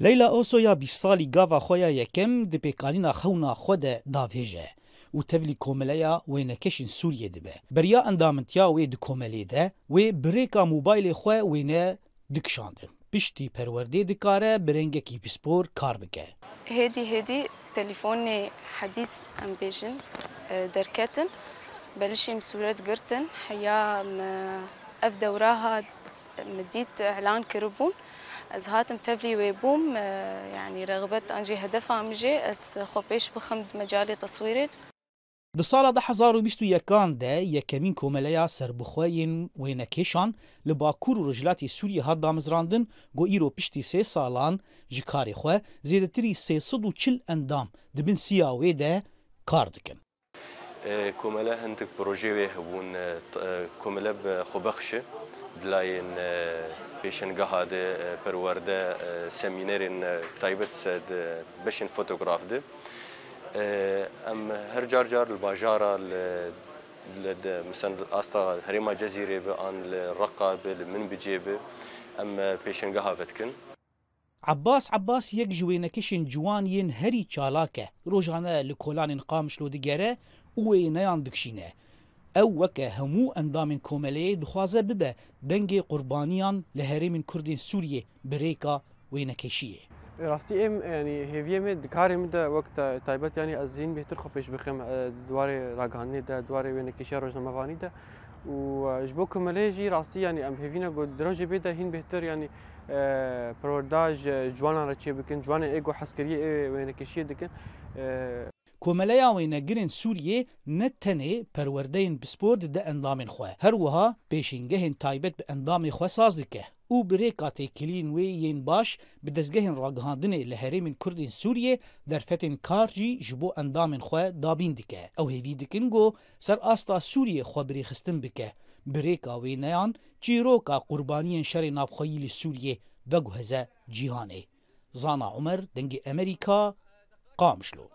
ليلى أوسويا بصالي غافا خويا يكم دي بيكالينا خونا خودة دافيجة. و تبلي كوملايا وينكشن سوريا دبه بريا أندامنتيا وي دي كوملي ده وي بريكا موبايل خوا وين دكشاندن بشتي پرورده دي كارا برنگة كي بسبور كار بكة. هدي هدي تليفون حديث أم بيجن آه، دركتن بلشيم سورت قرتن. حيا ما أف دوراها مديت إعلان كربون. از هاتم تفلي ويبوم آه، يعني رغبت أنجي هدفا مجي از خوبيش بخمد مجالي تصويرت در سال 2021 ده یکمین کوملیا سربخواین و نکشان لباکور رجلات سوری ها دامزراندن گو ایرو پیشتی سه سالان جکاری خواه زیده سه سد و چل اندام دبین سیاوی ده کار دکن. آه، کوملیا هندک پروژه وی هبون آه، کوملیا بخوبخشه hebûn komele bi xwebexşe dilayên pêşengeha de perwerde semînerên taybet beşên fotograf de. ام هر جار جار الباجارة مثلا آستا هريما جزيرة بان الرقة من بجيبه ام بيشنگها فتكن عباس عباس یەک ژوێنەکەشن جوانیên هەری چالاکە ڕۆژانە لە کۆلانین قامشلۆ دیگەرە وێ نەیان دکشینە ew weke hemû endamên komeleyê dixwaze bibe dengê qurbaniyan li herêmên Kurdên Sûriyê birêka wênekêşiyê. راستي ام يعني هيفيه مي دكاري مده وقت تايبت يعني الزين بهتر خبيش بخم دواري راغاني ده دواري وين كيشا روجنا مفاني ده وجبو كماليجي راستي يعني ام هيفينا قد دروجي بيدا هين بهتر يعني پرورداج جوانا رچي بكن جوانا ايگو حسكريه وين كيشي دكن کۆمەلەیا وێنەگرن سووریێ نەتەنێ پەروەردەین بسپۆرد دە ئەندامین خوێ هەروەها پێشینگەهێن تایبەت بە ئەندامی خوێ ساز دکە û birêka têkilîn wê yên baş bi dezgehên ragihandinê li herêmên Kurdên Sûriye derfetên kar jî ji bo endamên xwe dabîn dike. Ew hêvî dikin got ser asta Sûriye xwe birêxistin bike. Birêka wê neyan çîroka qurbaniyên şerê navxwayî li Sûriye veguheze cîhanê. Zana Umer dengê Amerîka qamişlo.